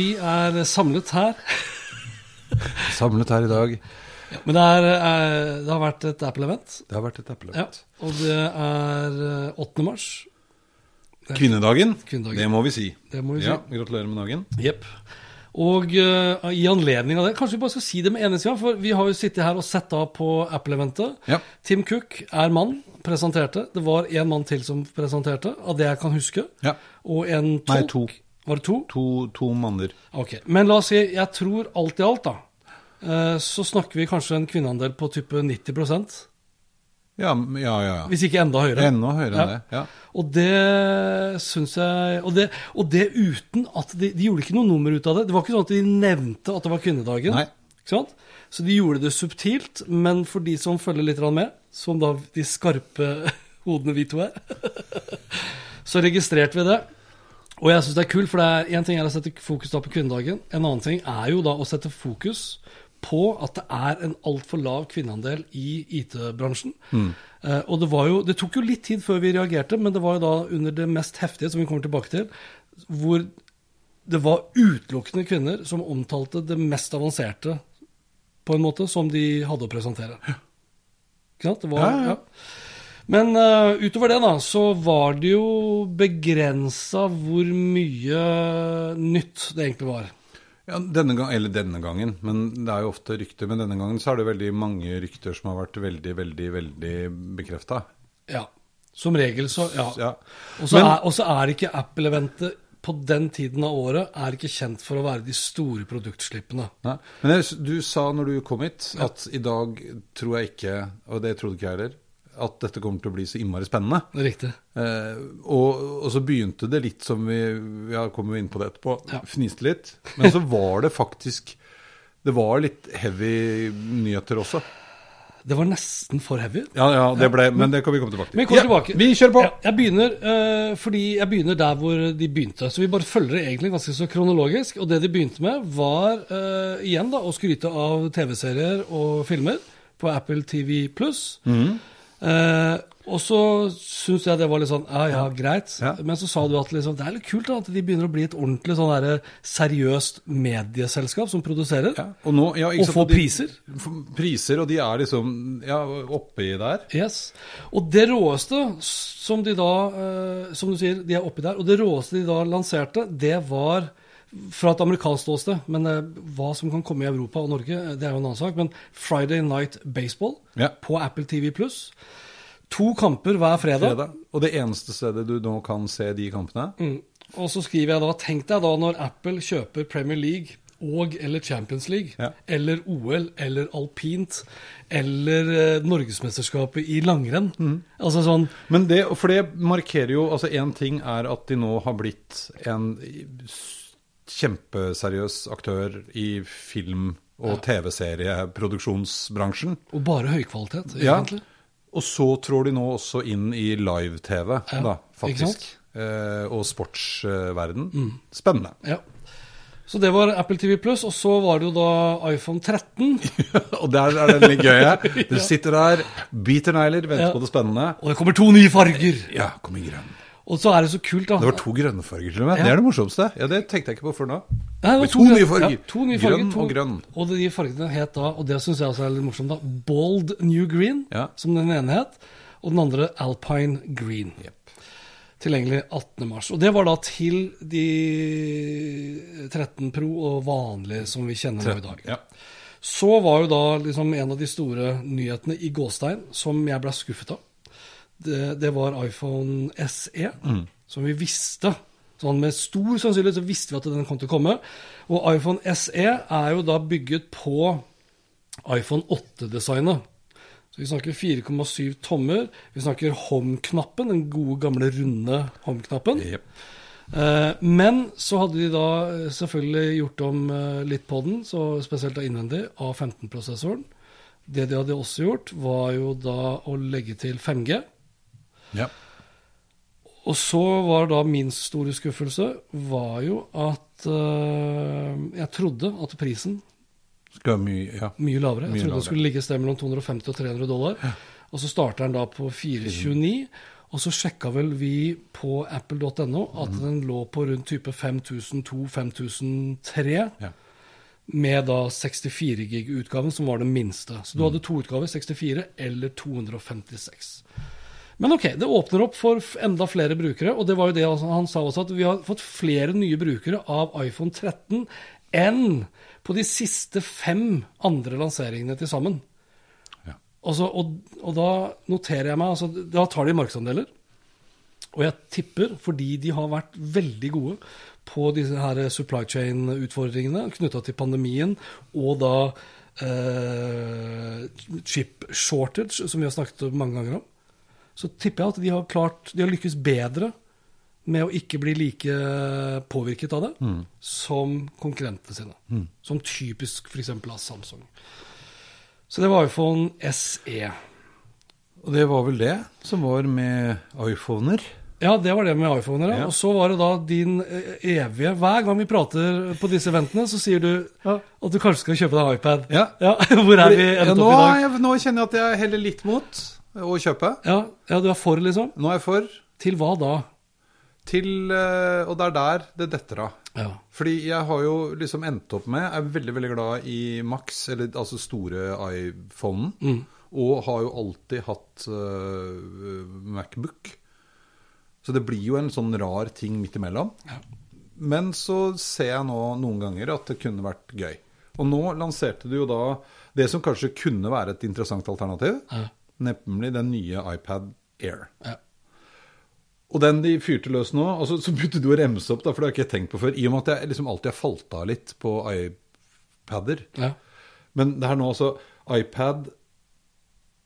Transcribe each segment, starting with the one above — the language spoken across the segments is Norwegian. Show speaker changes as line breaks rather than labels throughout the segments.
Vi er samlet her.
Samlet her i dag.
Men det, er, eh, det har vært et Apple-event.
Det har vært et
Ja,
eplevett.
og det er eh, 8. mars.
Kvinnedagen,
Kvinnedagen.
det må vi si.
Det må vi si.
Ja, Gratulerer med dagen.
Jepp. Og uh, i anledning av det, kanskje vi bare skal si det med eneste gang, for vi har jo sittet her og sett av på Apple-eventet.
Ja.
Tim Cook er mann, presenterte. Det var én mann til som presenterte, av det jeg kan huske.
Ja.
Og en tolk.
Nei, to.
Var det to?
To, to manner.
Ok. Men la oss si, jeg tror alt i alt, da, eh, så snakker vi kanskje en kvinneandel på type 90
Ja, ja, ja. ja.
Hvis ikke enda høyere.
Enda høyere
Ja.
det. Ja.
Og det syns jeg og det, og det uten at de, de gjorde ikke noe nummer ut av det. Det var ikke sånn at de nevnte at det var kvinnedagen.
Nei.
Ikke sant? Så de gjorde det subtilt, men for de som følger litt med, som da de skarpe hodene vi to er, så registrerte vi det. Og jeg syns det er kult, for det er én ting er å sette fokus da på kvinnedagen. En annen ting er jo da å sette fokus på at det er en altfor lav kvinneandel i IT-bransjen. Eh, og det var jo Det tok jo litt tid før vi reagerte, men det var jo da under det mest heftige, som vi kommer tilbake til, hvor det var utelukkende kvinner som omtalte det mest avanserte på en måte som de hadde å presentere. Ikke sant? Det var,
Ja, ja, ja.
Ja. Men uh, utover det, da, så var det jo begrensa hvor mye nytt det egentlig var.
Ja, denne gang, eller denne gangen, men det er jo ofte rykter. Men denne gangen så er det veldig mange rykter som har vært veldig, veldig, veldig bekrefta.
Ja. Som regel så Ja.
Ja.
Og så er, er ikke Apple-eventet på den tiden av året er ikke kjent for å være de store produktslippene.
Nei. Men du sa når du kom hit, at i dag tror jeg ikke, og det trodde ikke jeg heller, at dette kommer til å bli så innmari spennende.
Riktig.
Eh, og, og så begynte det litt som vi Ja, kommer inn på det etterpå.
Ja.
Fniste litt. Men så var det faktisk Det var litt heavy nyheter også.
Det var nesten for heavy.
Ja, ja, det ble Men det kan vi komme tilbake til.
Vi
Ja,
tilbake.
Vi kjører på!
Ja, jeg begynner uh, fordi jeg begynner der hvor de begynte. Så vi bare følger det egentlig ganske så kronologisk. Og det de begynte med, var uh, igjen da å skryte av TV-serier og filmer på Apple TV pluss. Eh, og så syns jeg det var litt sånn ja, ja, greit.
Ja.
Men så sa du at liksom, det er litt kult da, at de begynner å bli et ordentlig sånn der, seriøst medieselskap som produserer.
Ja, og nå, ja,
Og får
de-
priser.
Priser, og de er liksom ja, oppi der.
Yes. Og det råeste som de da, eh, som du sier, de er oppi der, og det råeste de da lanserte, det var fra et amerikansk ståsted, men eh, hva som kan komme i Europa og Norge, eh, det er jo en annen sak, men Friday Night Baseball
Ja.
på Apple TV+. To kamper hver fredag.
Fredag. Og det eneste stedet du nå kan se de kampene
Mm. Og så skriver jeg da, tenk deg da når Apple kjøper Premier League og eller Champions League,
Ja.
eller OL, eller alpint, eller eh, Norgesmesterskapet i langrenn.
Mm.
Altså sånn
Men det, for det markerer jo Altså, én ting er at de nå har blitt en kjempeseriøs aktør i film- og TV-serieproduksjonsbransjen.
Og bare høykvalitet,
Ja.
egentlig.
Og så trår de nå også inn i live-TV,
Ja,
da, faktisk.
Mm.
Eh, og sportsverden. Spennende.
Ja. Så det var Apple TV Pluss, og så var det jo da iPhone 13.
og der er det litt gøy. Du sitter der, biter negler, venter
Ja.
på det spennende.
Og det kommer to nye farger!
Ja, kommer grønn.
Og så er det så kult, da.
Det var to grønne farger til og med.
Ja.
Det er det morsomste. Ja, Det tenkte jeg ikke på før nå.
Nei, det var
Med to nye farger.
Ja, to nye
Grønn
to-
og grønn.
Og de fargene het da, og det syns jeg også er litt morsomt, da, Bold New Green,
Ja.
som den ene het, og den andre Alpine Green.
Yep.
Tilgjengelig 18. mars. Og det var da til de 13 Pro og vanlige som vi kjenner nå i dag.
Ja.
Så var jo da liksom en av de store nyhetene i gåstein som jeg ble skuffet av. Det, det var iPhone SE, som vi visste. Sånn Med stor sannsynlighet så visste vi at den kom til å komme. Og iPhone SE er jo da bygget på iPhone 8-designet. Så vi snakker 4,7 tommer. Vi snakker home-knappen, den gode, gamle, runde home-knappen.
Yep.
Eh, Men så hadde de da eh, selvfølgelig gjort om eh, litt på den, så spesielt da innvendig, A15-prosessoren. Det de hadde også gjort, var jo da å legge til 5G.
Ja.
Og så var da min store skuffelse var jo at uh, jeg trodde at prisen
Skal mye Ja.
mye lavere. Jeg
Mye
trodde
lavere.
det skulle ligge et sted mellom 250 og 300 dollar. Og så starter den da på 429. Og så sjekka vel vi på apple.no at
mm.
den lå på rundt type 5002-5003.
Ja.
Med da 64 gig-utgaven, som var den minste. Så du
Mhm.
hadde to utgaver, 64 eller 256. Men ok, det åpner opp for enda flere brukere, og det var jo det altså, han sa også, at vi har fått flere nye brukere av iPhone 13 enn på de siste fem andre lanseringene til sammen.
Ja.
Altså, og, og da noterer jeg meg altså, Da tar de markedsandeler. Og jeg tipper, fordi de har vært veldig gode på disse her supply chain-utfordringene knytta til pandemien, og da eh, chip shortage, som vi har snakket mange ganger om, så tipper jeg at de har klart De har lykkes bedre med å ikke bli like påvirket av det som konkurrentene sine. Som typisk f.eks. av Samsung. Så det var iPhone SE.
Og det var vel det som var med iPhoner.
Ja, det var det med iPhoner. Ja.
Ja.
Og så var det da din eh, evige Hver gang vi prater på disse eventene, så sier du at du kanskje skal kjøpe deg iPad.
Ja.
Hvor er vi
ja,
endt opp i dag?
jeg, nå kjenner jeg at jeg heller litt mot å kjøpe.
Ja, ja, du er for, liksom?
Nå er jeg for
Til hva da?
til eh, Og det er der det detter av.
Ja.
Fordi jeg har jo liksom endt opp med Er veldig, veldig glad i Max, eller altså store iPhonen.
Mm.
Og har jo alltid hatt uh, Macbook. Så det blir jo en sånn rar ting midt imellom. Men så ser jeg nå noen ganger at det kunne vært gøy. Og nå lanserte du jo da det som kanskje kunne være et interessant alternativ.
Ja.
Nemlig den nye iPad Air.
Ja.
Og den de fyrte løs nå altså, Så begynte du å remse opp, da, for det har jeg ikke tenkt på før. I og med at jeg liksom alltid har falt av litt på iPader.
ja.
Men det er nå altså iPad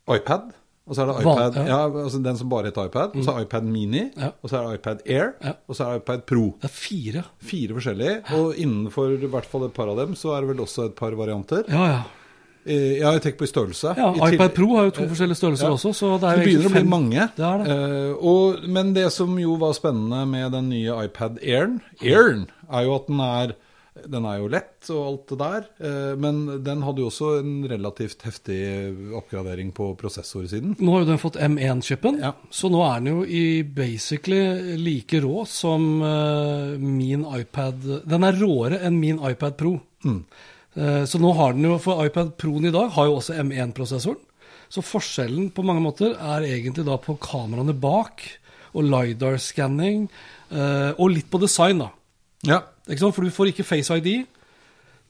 iPad. Og så er det iPad,
ja.
ja. altså den som bare heter iPad. Og så er iPad Mini.
Ja.
Og så er det iPad Air.
Ja.
Og så er det iPad Pro.
Det er fire.
Fire forskjellige. Og innenfor i hvert fall et par av dem så er det vel også et par varianter.
Ja, ja.
Eh, Jeg har tenkt på i størrelse.
ja
I
iPad Pro har jo to forskjellige størrelser
ja.
også, så det er
det begynner å bli mange.
Det er det.
Uh, og, men det som jo var spennende med den nye iPad Airen, Airen er jo at den er, den er jo lett og alt det der. uh, men den hadde jo også en relativt heftig oppgradering på prosessorsiden.
Nå har jo den fått M1-chipen,
Ja.
så nå er den jo i basically like rå som uh, min iPad Den er råere enn min iPad Pro. Eh, så nå har den jo, for iPad Proen i dag har jo også M1-prosessoren. Så forskjellen på mange måter er egentlig da på kameraene bak, og LiDAR-skanning, eh, og litt på design, da.
Ja.
Ikke sant? For du får ikke Face ID.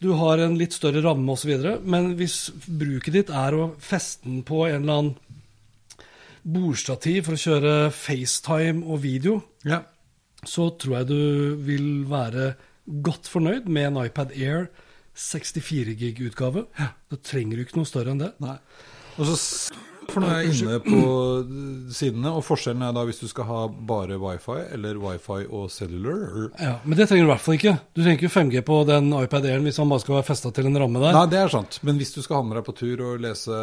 Du har en litt større ramme osv. Men hvis bruket ditt er å feste den på en eller annen bordstativ for å kjøre FaceTime og video,
ja.
så tror jeg du vil være godt fornøyd med en iPad Air 64 gig-utgave. Da trenger du ikke noe større enn det.
Nei. Og så for nå er jeg inne på sidene, og forskjellen er da hvis du skal ha bare wifi eller wifi og cellular.
Ja, Men det trenger du i hvert fall ikke. Du trenger ikke 5G på den iPad Airen hvis han bare skal være festa til en ramme der.
Nei, det er sant. Men hvis du skal ha med deg på tur og lese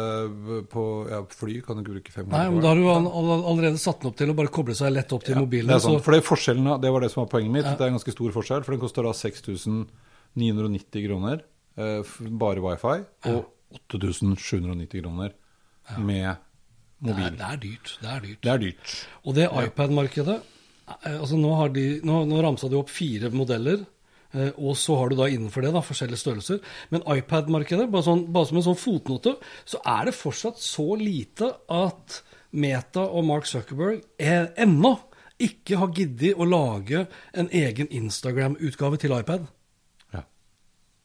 på ja, fly, kan du ikke bruke 5G.
Nei, men Da har du all- all- allerede satt den opp til å bare koble seg lett opp til mobilen.
Det er sant,
så-
for det, er forskjellen, det var det som var poenget mitt. Det er en ganske stor forskjell, for den koster da 6990 kroner eh, bare wifi, og 8790 kroner med
det, er, det er dyrt. Det er dyrt.
Det er dyrt.
Og det iPad-markedet eh, altså nå, har de, nå, nå ramsa de opp fire modeller, eh, og så har du da innenfor det da forskjellige størrelser. Men iPad-markedet, bare, sånn, bare som en sånn fotnote, så er det fortsatt så lite at Meta og Mark Zuckerberg er, ennå ikke har giddet å lage en egen Instagram-utgave til iPad.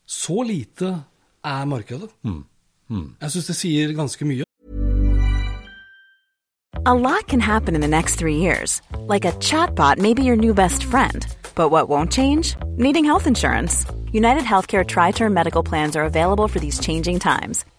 Så lite er markedet. Jeg syns det sier ganske mye.
A lot can happen in the next three years. Like a chatbot may be your new best friend. But what won't change? Needing health insurance. United Healthcare Tri Term Medical Plans are available for these changing times.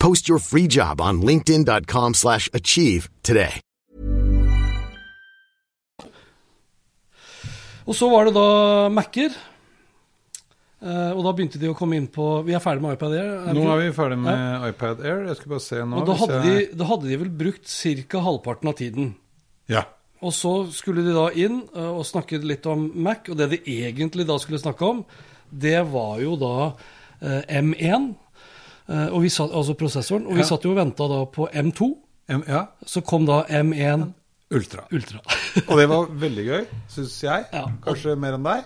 Post your free job on linkedin.com/achieve slash achieve today.
Og så var det da Mac-er. Uh, og da begynte de å komme inn på Vi er ferdig med iPad Air.
Nå er vi ferdig med iPad Air. Jeg skal bare se nå.
Og da
hadde,
hadde, de, da hadde de vel brukt ca. halvparten av tiden.
Ja.
Og så skulle de da inn uh, og snakke litt om Mac, og det de egentlig da skulle snakke om, det var jo da uh, M1, eh, og vi satt, altså prosessoren. Og vi satt jo og venta da på M2.
M ja.
Så kom da M1
Ultra.
Ultra.
Og det var veldig gøy, syns jeg.
Ja.
Kanskje mer enn deg.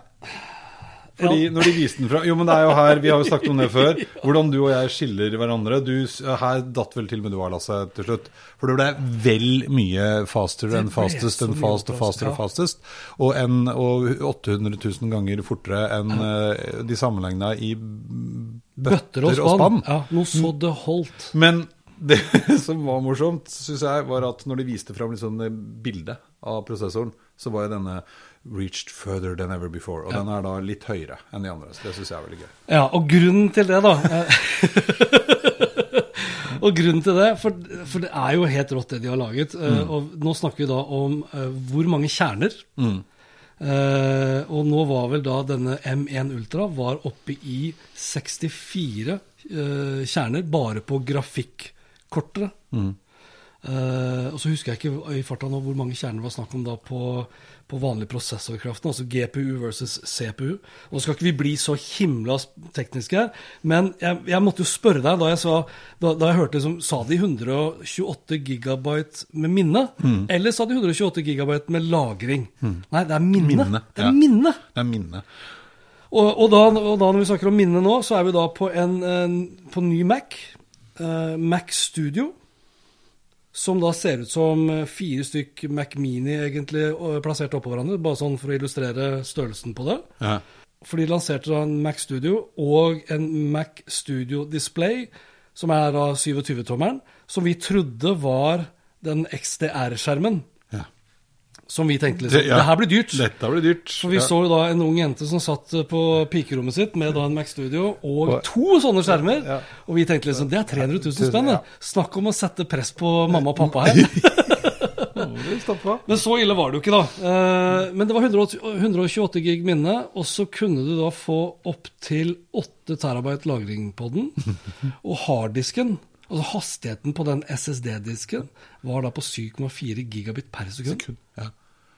Fordi når de viste den fra Jo, men det er jo her, vi har jo snakket om det før, hvordan du og jeg skiller hverandre. Du, her datt vel til med du har, Lasse, til slutt. For det ble vel mye faster enn fastest enn fast og faster og fastest. Og, en, og 800 000 ganger fortere enn eh, de sammenligna i
Bøtter og spann. Ja, noe så det holdt.
Men det som var morsomt, syns jeg, var at når de viste fram liksom det bildet av prosessoren, så var jo denne reached further than ever before. Og den er da litt høyere enn de andre. Så det syns jeg er veldig gøy.
Ja, og grunnen til det, da eh, Og grunnen til det, for, for det er jo helt rått det de har laget. eh, Og nå snakker vi da om eh, hvor mange kjerner. Eh, og nå var vel da denne M1 Ultra var oppe i 64 eh, kjerner bare på grafikkortet. Eh, og så husker jeg ikke i farta nå hvor mange kjerner det var snakk om da på, på vanlig prosessorkraften, altså GPU versus CPU. Nå skal ikke vi bli så himla tekniske her, men jeg, jeg måtte jo spørre deg da jeg, sa, da, da jeg hørte liksom, Sa de 128 gigabyte med minne, eller sa de 128 gigabyte med lagring? Nei, det er minne.
Minne,
Det er
ja.
minne.
Det er minne.
Og, og, da, og da når vi snakker om minne nå, så er vi da på en, en på ny Mac. Uh, Mac Studio. Som da ser ut som eh, fire stykk Mac Mini egentlig plassert oppå hverandre. Bare sånn for å illustrere størrelsen på det.
Ja.
For de lanserte da en Mac Studio og en Mac Studio Display, som er da 27-tommeren, som vi trodde var den XDR-skjermen. Som vi tenkte liksom, det,
ja.
her blir dyrt.
Dette blir dyrt.
For vi
Ja.
så jo da en ung jente som satt på pikerommet sitt med da en Mac Studio og to sånne skjermer.
Ja.
Og vi tenkte liksom det er 300 000 spenn. Snakk om å sette press på mamma og pappa her. Men så ille var det jo ikke, da. Eh, Men det var 128 gig minne, og så kunne du da få opptil 8 terabyte lagring på den. Og harddisken, altså hastigheten på den SSD-disken, var da på 7,4 gigabit per sekund.
Ja.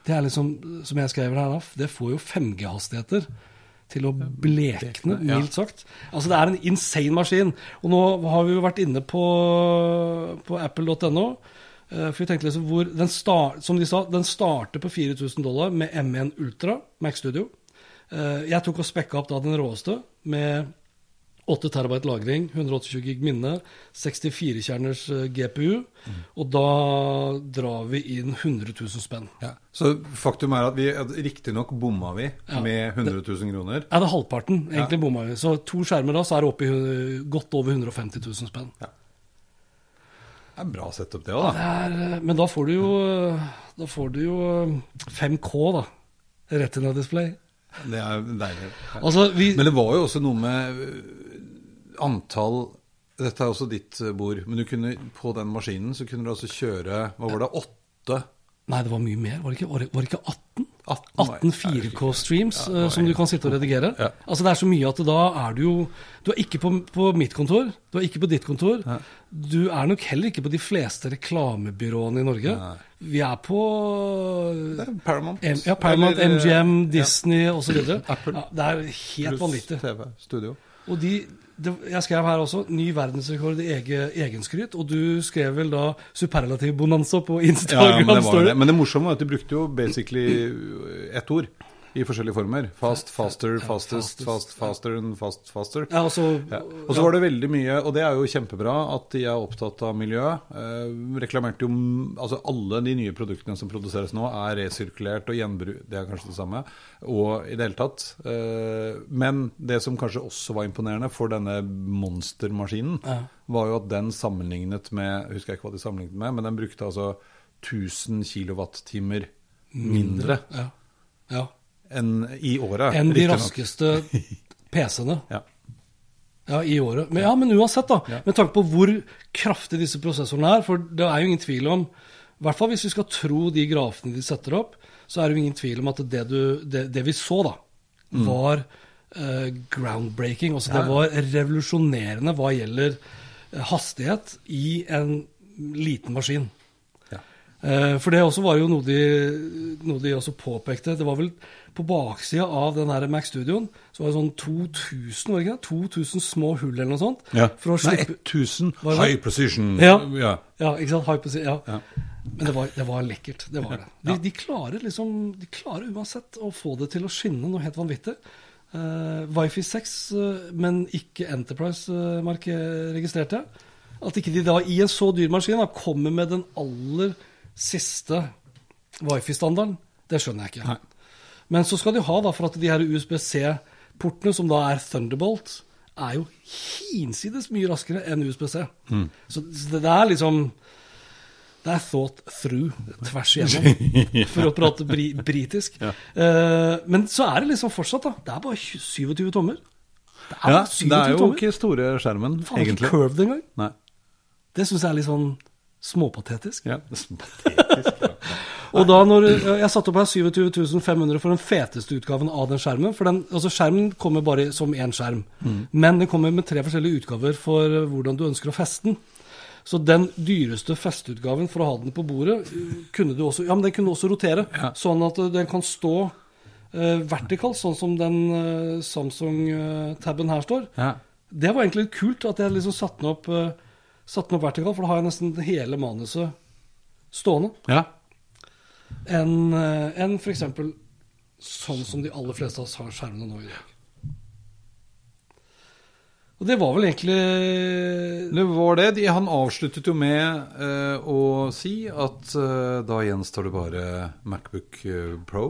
Det er liksom, som jeg skrev her, det får jo 5G-hastigheter til å blekne, mildt sagt. Altså Det er en insane maskin. Og nå har vi jo vært inne på, på apple.no. eh, For vi tenkte liksom hvor den start, Som de sa, den starter på 4000 dollar med M1 Ultra Mac Studio. Eh, Jeg tok og spekka opp da den råeste med 8 terabyte lagring, 128 gig minne, 64-kjerners GPU. GPU. Og da drar vi inn 100 000 spenn.
Ja. Så faktum er at vi riktignok bomma vi
Ja.
med 100 000 kroner.
Ja, det er halvparten. Egentlig bomma vi. Så to skjermer da, så er det oppe i godt over 150 000 spenn.
Det er bra setup, det òg,
Det
da.
er, eh, men da får du jo Da får du jo eh, 5K, da. Retina-display.
Det er deilig.
Altså, vi
Men det var jo også noe med øh, antall Dette er også ditt øh, bord, men du kunne, på den maskinen så kunne du altså kjøre Hva var det? Åtte?
Nei, det var mye mer. Var det ikke, var det, var det ikke 18? 18 4K-streams
Ja,
som du kan sitte og redigere.
Ja.
Altså Det er så mye at da er du jo Du er ikke på, på mitt kontor, du er ikke på ditt kontor. Du er nok heller ikke på de fleste reklamebyråene i Norge. Vi er på
Det er Paramount.
M, ja, Paramount,
Eller, eh,
MGM, Disney osv.
Apple.
Ja, det er helt vanvittig.
TV, studio.
Og de, det, jeg skrev her også ny verdensrekord i egen, egenskryt, og du skrev vel da superlativ bonanza på
Ja,
Instagram
men det var det. Men det morsomme var at du brukte jo basically ett ord i forskjellige former. Fast, faster, fastest, fast, faster and fast, faster.
Ja, altså,
Ja. Og så var det veldig mye, og det er jo kjempebra, at de er opptatt av miljøet. Eh, reklamerte jo Altså alle de nye produktene som produseres nå, er resirkulert og gjenbruk Det er kanskje det samme. Og i det hele tatt. Eh, men det som kanskje også var imponerende for denne monstermaskinen,
Ja.
var jo at den sammenlignet med Jeg husker ikke hva de sammenlignet med, men den brukte altså 1000 kilowattimer mindre
ja. ja.
Enn i året.
Enn de raskeste PC-ene.
Ja.
Ja, i året. Men, ja, men uansett, da.
Ja.
Med tanke på hvor kraftig disse prosessorene er. For det er jo ingen tvil om I hvert fall hvis vi skal tro de grafene de setter opp, så er det jo ingen tvil om at det, du, det, det vi så, da, var uh, groundbreaking. Altså det
Mm.
Var revolusjonerende hva gjelder eh, hastighet i en liten maskin. Eh, For det også var jo noe de, noe de også påpekte. Det var vel på baksida av den her Mac Studioen så var det sånn 2000 var det ikke det? 2000 små hull eller noe sånt.
Ja. Nei, 1000
Var det det?
high precision.
Ja.
ja.
Ja, ikke sant? High precision, ja. Men det var, det var lekkert. Det var det. De, de klarer liksom De klarer uansett å få det til å skinne noe helt vanvittig. Uh, Wifi 6, uh, men ikke Enterprise-markedet registrerte. At ikke de da i en så dyr maskin da, kommer med den aller siste wifi-standarden, det skjønner jeg ikke.
Nei.
Men så skal de ha, da, for at de her USBC-portene, som da er Thunderbolt, er jo hinsides mye raskere enn USBC.
Mm.
Så det, det er liksom Det er thought through tvers igjennom, for å prate bri, britisk. Eh, men så er det liksom fortsatt, da. Det er bare 27 tommer. Det er
Ja, det er jo
tommer.
ikke store skjermen,
Faen, ikke curved engang. Det syns jeg er litt sånn småpatetisk.
Ja, det patetisk. ja.
Og da når Jeg satte opp her 27 500 for den feteste utgaven av den skjermen. For den, altså Skjermen kommer bare som én skjerm. Men den kommer med tre forskjellige utgaver for eh, hvordan du ønsker å feste den. Så den dyreste festeutgaven for å ha den på bordet, eh, kunne du også, ja, men den kunne også rotere.
Ja.
Sånn at eh, den kan stå uh, vertikalt, sånn som den uh, Samsung-taben her står.
Ja.
Det var egentlig kult at jeg liksom satte den opp, eh, satte den opp vertikalt, for da har jeg nesten hele manuset stående
ja.
enn en enn f.eks. sånn som de aller fleste av oss har skjermene nå i dag. Og det var vel egentlig
Det var det. De- Han avsluttet jo med uh, å si at uh, da gjenstår det bare Macbook eh, Pro.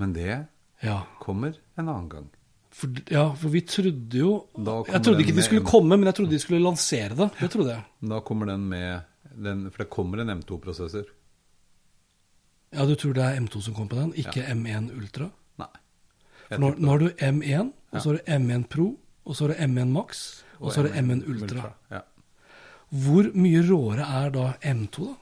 Men det
Ja,
kommer en annen gang.
For, ja, for vi trodde jo Jeg trodde ikke de skulle komme, men jeg trodde de skulle lansere det. Det trodde jeg.
Da kommer den med den, For det kommer en M2-prosessor.
Ja, du tror det er M2 som kommer på den, ikke M1 Ultra?
Nei.
Nå, nå har du M1, og så har du M1 Pro, og så har du M1 Max, og så har du M1 Ultra.
Ja.
Hvor mye råere er da M2, da?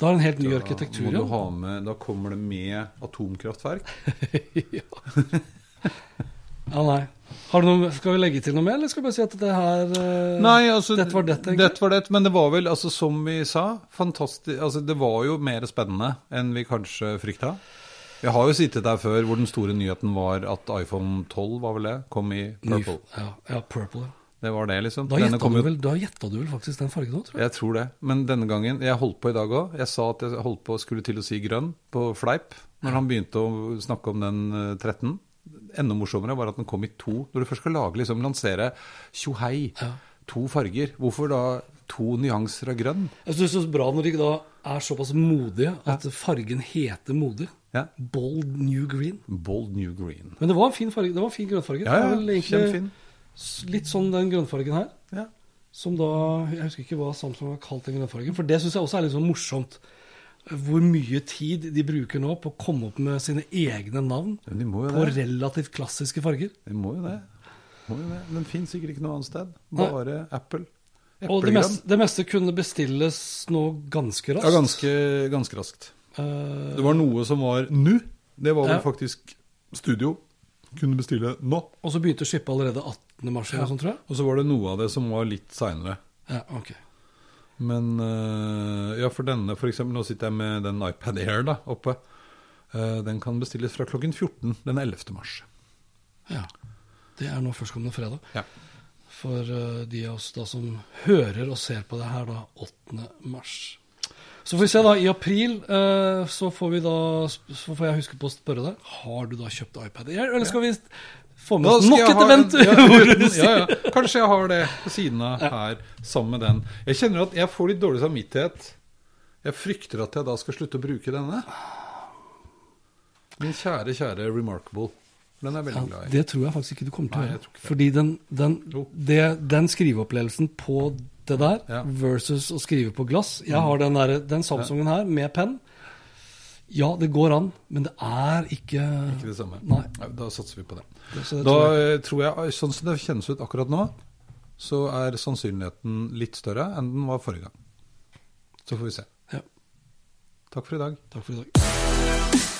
Da er det en helt ny arkitektur. ja.
med, da kommer det med atomkraftverk.
Ja, nei. Har du noe, skal vi legge til noe mer, eller skal vi bare si at det her eh,
Nei, altså
Dette var dette?
Dette var det, men det var vel, altså som vi sa, fantastisk Altså, det var jo mer spennende enn vi kanskje frykta. Vi har jo sittet der før hvor den store nyheten var at iPhone 12, var vel det, kom i purple.
Ja, ja, purple.
Det var det, liksom.
Da gjetta du, vel, da du vel faktisk den fargen òg, tror jeg.
Jeg tror det. Men denne gangen Jeg holdt på i dag òg. Jeg sa at jeg holdt på skulle til å si grønn på fleip når han begynte å snakke om den eh, 13. Enda morsommere var at den kom i to. Når du først skal lage, liksom lansere tjohei,
Ja.
to farger, hvorfor da to nyanser av grønn?
Jeg synes det er så bra når de da er såpass modige at fargen heter modig.
Ja.
Bold New Green.
Bold new green.
Men det var en fin, farge, det var en fin grønnfarge.
Ja,
Det
ja,
egentlig
kjempefin.
Litt sånn den grønnfargen her.
Ja.
Som da Jeg husker ikke hva Samsung har kalt den grønnfargen. For det syns jeg også er litt sånn morsomt. Hvor mye tid de bruker nå på å komme opp med sine egne navn
de
på
det.
relativt klassiske farger.
De må jo det. Må jo det. Den fins sikkert ikke noe annet sted.
Nei.
Bare Apple.
Og det meste, det meste kunne bestilles nå ganske raskt.
Ja, ganske, ganske raskt.
Uh,
Det var noe som var nå. Det var vel
Ja.
faktisk studio. Kunne bestille nå.
og så begynte å shippe allerede 18. mars eller noe sånt, tror jeg.
Og så var det noe av det som var litt seinere.
Ja, ok.
Men øh, ja, for denne, for eksempel, nå sitter jeg med den iPad Air da, oppe. Eh, den kan bestilles fra klokken 14 den 11. mars.
Ja. Det er nå førstkommende fredag.
Ja.
For eh, de av oss da som hører og ser på det her da 8. mars. Så får vi se da, i april eh, så får vi da Så får jeg huske på å spørre deg Har du da kjøpt iPad eller skal vi få med oss nok et event?
en- ja, ja, ja. Kanskje jeg har det på siden av her, sammen med den. Jeg kjenner at jeg får litt dårlig samvittighet. Jeg frykter at jeg da skal slutte å bruke denne. Min kjære, kjære Remarkable. Den er veldig veldig glad i.
Det tror jeg faktisk ikke du kommer til å gjøre. Fordi den, den, det, den skriveopplevelsen på det der
Ja. Mm.
versus å skrive på glass Jeg har den, der, den Samsungen her med penn. Ja, det går an, men det er ikke,
Ikke det samme.
Nei.
Da satser vi på det.
Det- det
Da
tror jeg.
tror jeg, sånn som det kjennes ut akkurat nå, så er sannsynligheten litt større enn den var forrige gang. Så får vi se.
Ja,
Takk for i dag.
takk for i dag.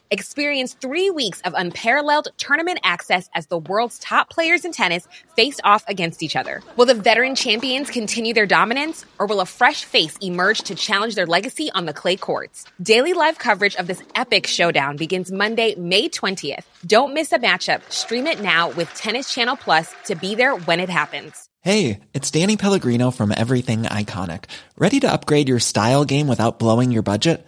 Experience three weeks of unparalleled tournament access as the world's top players in tennis face off against each other. Will the veteran champions continue their dominance, or will a fresh face emerge to challenge their legacy on the clay courts? Daily live coverage of this epic showdown begins Monday, May 20th. Don't miss a matchup. Stream it now with Tennis Channel Plus to be there when it happens.
Hey, it's Danny Pellegrino from Everything Iconic. Ready to upgrade your style game without blowing your budget?